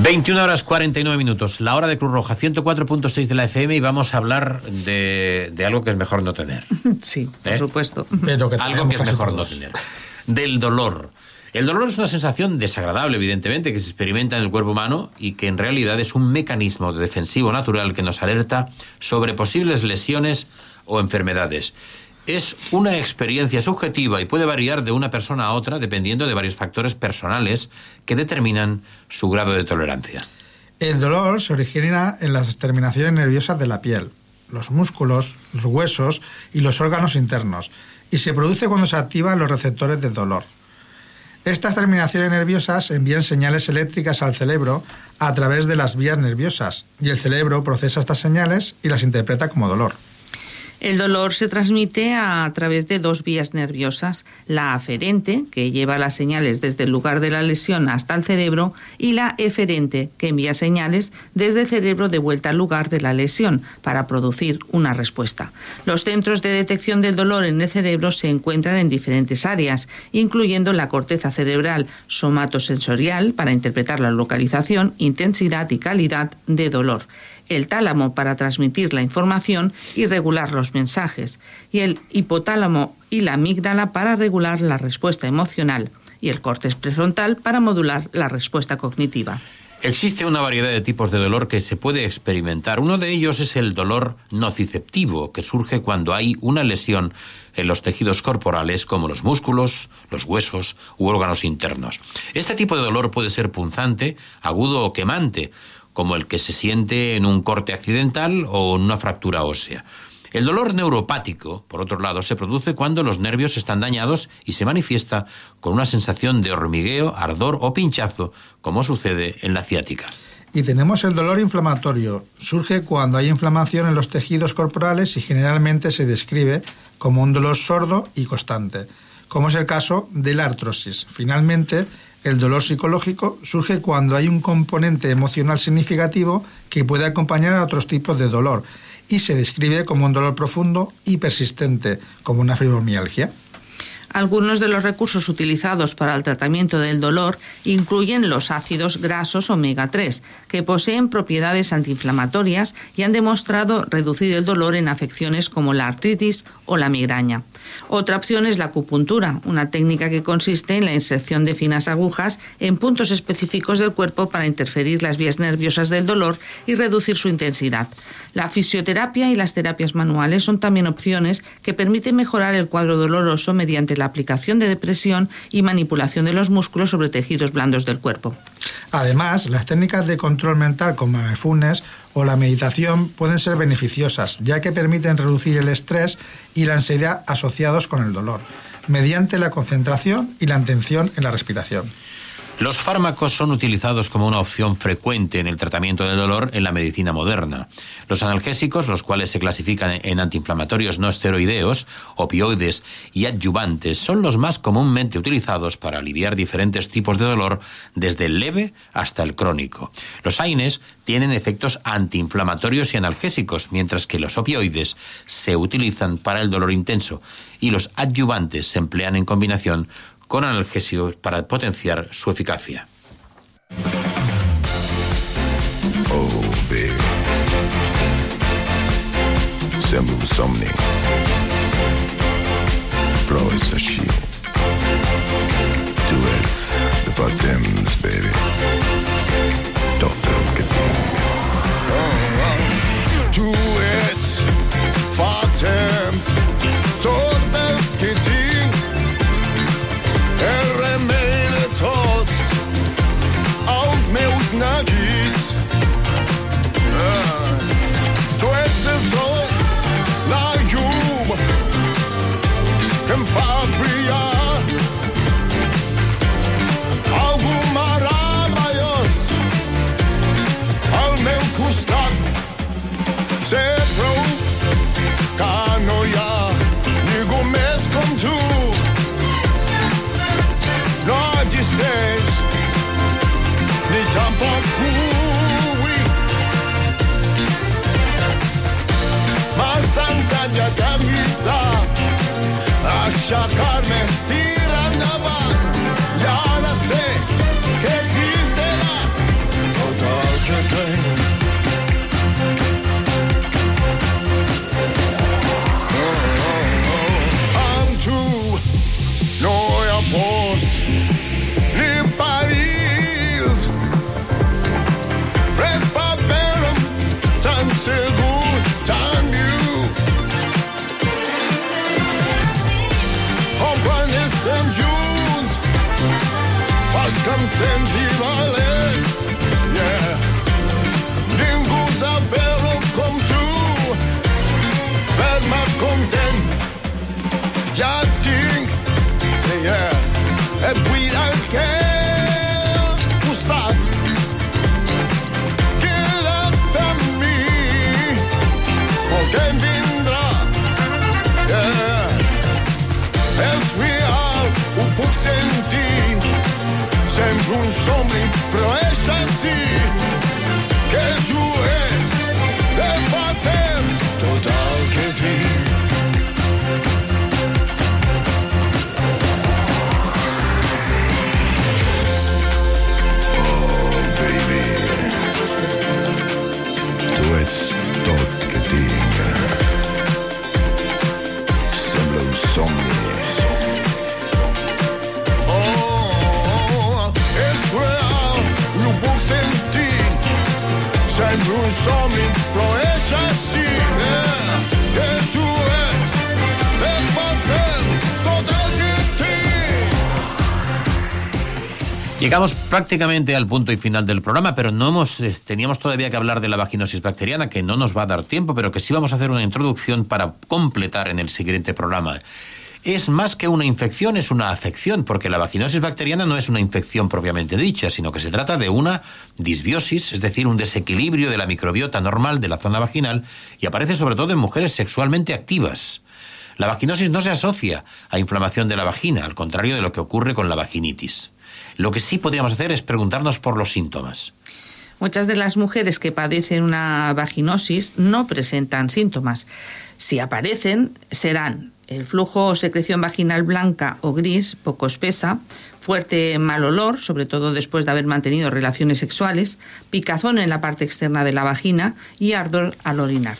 21 horas 49 minutos, la hora de Cruz Roja, 104.6 de la FM y vamos a hablar de, de algo que es mejor no tener. (laughs) Sí, por ¿Eh? supuesto. Pero que algo que es mejor todos. no tener. Del dolor. El dolor es una sensación desagradable, evidentemente, que se experimenta en el cuerpo humano y que en realidad es un mecanismo defensivo natural que nos alerta sobre posibles lesiones o enfermedades. Es una experiencia subjetiva y puede variar de una persona a otra dependiendo de varios factores personales que determinan su grado de tolerancia. El dolor se origina en las terminaciones nerviosas de la piel, los músculos, los huesos y los órganos internos, y se produce cuando se activan los receptores del dolor. Estas terminaciones nerviosas envían señales eléctricas al cerebro a través de las vías nerviosas, y el cerebro procesa estas señales y las interpreta como dolor. El dolor se transmite a través de dos vías nerviosas, la aferente, que lleva las señales desde el lugar de la lesión hasta el cerebro, y la eferente, que envía señales desde el cerebro de vuelta al lugar de la lesión para producir una respuesta. Los centros de detección del dolor en el cerebro se encuentran en diferentes áreas, incluyendo la corteza cerebral somatosensorial para interpretar la localización, intensidad y calidad de dolor el tálamo para transmitir la información y regular los mensajes, y el hipotálamo y la amígdala para regular la respuesta emocional, y el córtex prefrontal para modular la respuesta cognitiva. Existe una variedad de tipos de dolor que se puede experimentar. Uno de ellos es el dolor nociceptivo, que surge cuando hay una lesión en los tejidos corporales como los músculos, los huesos u órganos internos. Este tipo de dolor puede ser punzante, agudo o quemante, como el que se siente en un corte accidental o en una fractura ósea. El dolor neuropático, por otro lado, se produce cuando los nervios están dañados y se manifiesta con una sensación de hormigueo, ardor o pinchazo, como sucede en la ciática. Y tenemos el dolor inflamatorio. Surge cuando hay inflamación en los tejidos corporales y generalmente se describe como un dolor sordo y constante, como es el caso de la artrosis. Finalmente, el dolor psicológico surge cuando hay un componente emocional significativo que puede acompañar a otros tipos de dolor y se describe como un dolor profundo y persistente, como una fibromialgia. Algunos de los recursos utilizados para el tratamiento del dolor incluyen los ácidos grasos omega 3, que poseen propiedades antiinflamatorias y han demostrado reducir el dolor en afecciones como la artritis o la migraña. Otra opción es la acupuntura, una técnica que consiste en la inserción de finas agujas en puntos específicos del cuerpo para interferir las vías nerviosas del dolor y reducir su intensidad. La fisioterapia y las terapias manuales son también opciones que permiten mejorar el cuadro doloroso mediante la aplicación de depresión y manipulación de los músculos sobre tejidos blandos del cuerpo. Además, las técnicas de control mental como o la meditación pueden ser beneficiosas, ya que permiten reducir el estrés y la ansiedad asociados con el dolor, mediante la concentración y la atención en la respiración. Los fármacos son utilizados como una opción frecuente en el tratamiento del dolor en la medicina moderna. Los analgésicos, los cuales se clasifican en antiinflamatorios no esteroideos, opioides y adyuvantes, son los más comúnmente utilizados para aliviar diferentes tipos de dolor, desde el leve hasta el crónico. Los AINES tienen efectos antiinflamatorios y analgésicos, mientras que los opioides se utilizan para el dolor intenso y los adyuvantes se emplean en combinación con analgésicos para potenciar su eficacia. Oh, baby. Sembra prácticamente al punto y final del programa, pero no hemos, teníamos todavía que hablar de la vaginosis bacteriana, que no nos va a dar tiempo, pero que sí vamos a hacer una introducción para completar en el siguiente programa. Es más que una infección, es una afección, porque la vaginosis bacteriana no es una infección propiamente dicha, sino que se trata de una disbiosis, es decir, un desequilibrio de la microbiota normal de la zona vaginal y aparece sobre todo en mujeres sexualmente activas. La vaginosis no se asocia a inflamación de la vagina, al contrario de lo que ocurre con la vaginitis. Lo que sí podríamos hacer es preguntarnos por los síntomas. Muchas de las mujeres que padecen una vaginosis no presentan síntomas. Si aparecen, serán el flujo o secreción vaginal blanca o gris, poco espesa, fuerte mal olor, sobre todo después de haber mantenido relaciones sexuales, picazón en la parte externa de la vagina y ardor al orinar.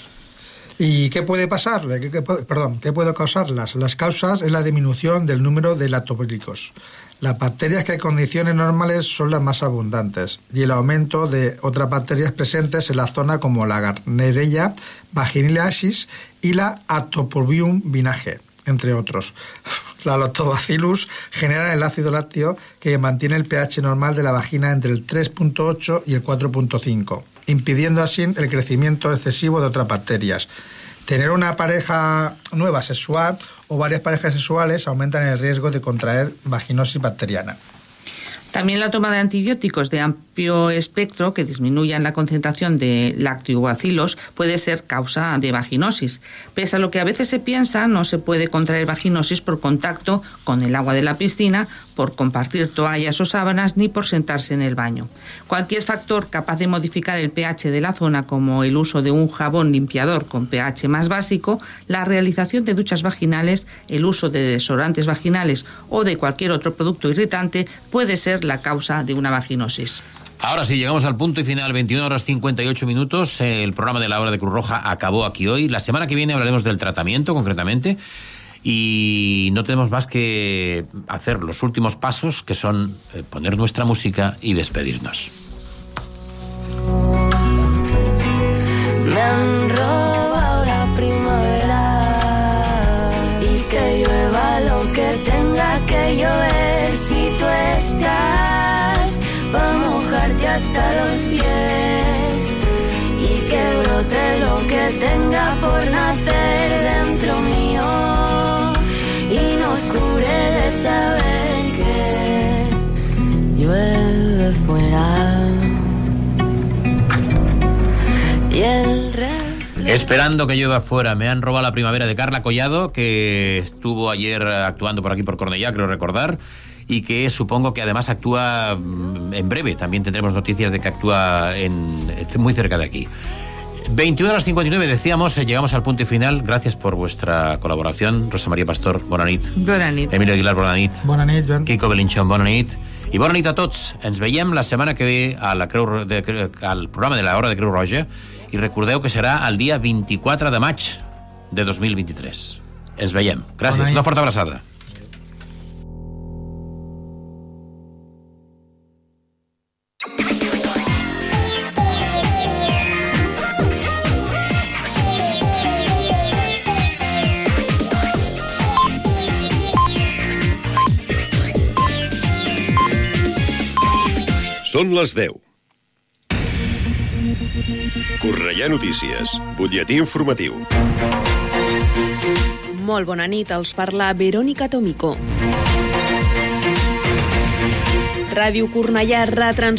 ¿Y qué puede pasarle? ¿Qué, qué puede- perdón, ¿qué puede causarlas? Las causas es la disminución del número de lactobacillus. Las bacterias que en condiciones normales son las más abundantes y el aumento de otras bacterias presentes en la zona como la Garnerella vaginilasis y la Atopobium vinage, entre otros. (laughs) La lactobacillus generan el ácido lácteo que mantiene el pH normal de la vagina entre el 3.8 y el 4.5, impidiendo así el crecimiento excesivo de otras bacterias. Tener una pareja nueva sexual o varias parejas sexuales aumentan el riesgo de contraer vaginosis bacteriana. También la toma de antibióticos de espectro que disminuyan la concentración de lactobacilos puede ser causa de vaginosis. Pese a lo que a veces se piensa, no se puede contraer vaginosis por contacto con el agua de la piscina, por compartir toallas o sábanas ni por sentarse en el baño. Cualquier factor capaz de modificar el pH de la zona, como el uso de un jabón limpiador con pH más básico, la realización de duchas vaginales, el uso de desodorantes vaginales o de cualquier otro producto irritante puede ser la causa de una vaginosis. Ahora sí, llegamos al punto y final, 21 horas 58 minutos. El programa de la hora de Cruz Roja acabó aquí hoy. La semana que viene hablaremos del tratamiento, concretamente. Y no tenemos más que hacer los últimos pasos, que son eh, poner nuestra música y despedirnos. Me han robado la primavera y que llueva lo que tenga que llover hasta los pies y que brote lo que tenga por nacer dentro mío y nos cure de saber que llueve fuera. Y el Esperando que llueva fuera, me han robado la primavera de Carla Collado, que estuvo ayer actuando por aquí por Cornellá, creo recordar, y que supongo que además actúa mm, en breve. También tendremos noticias de que actúa en, muy cerca de aquí. 21 horas 59, decíamos, eh, llegamos al punto y final. Gracias por vuestra colaboración. Rosa María Pastor, Bonanit. Bonanit. Emilio Aguilar, Bonanit. Bonanit, Joan. Kiko Belinchón, Bonanit. I bona nit a tots. Ens veiem la setmana que ve a la Creu, de, al programa de la Hora de Creu Roja i recordeu que serà el dia 24 de maig de 2023. Ens veiem. Gràcies. Una forta abraçada. Són les 10. Cornellà Notícies, butlletí informatiu. Molt bona nit, els parla Verònica Tomico. Ràdio Cornellà retrans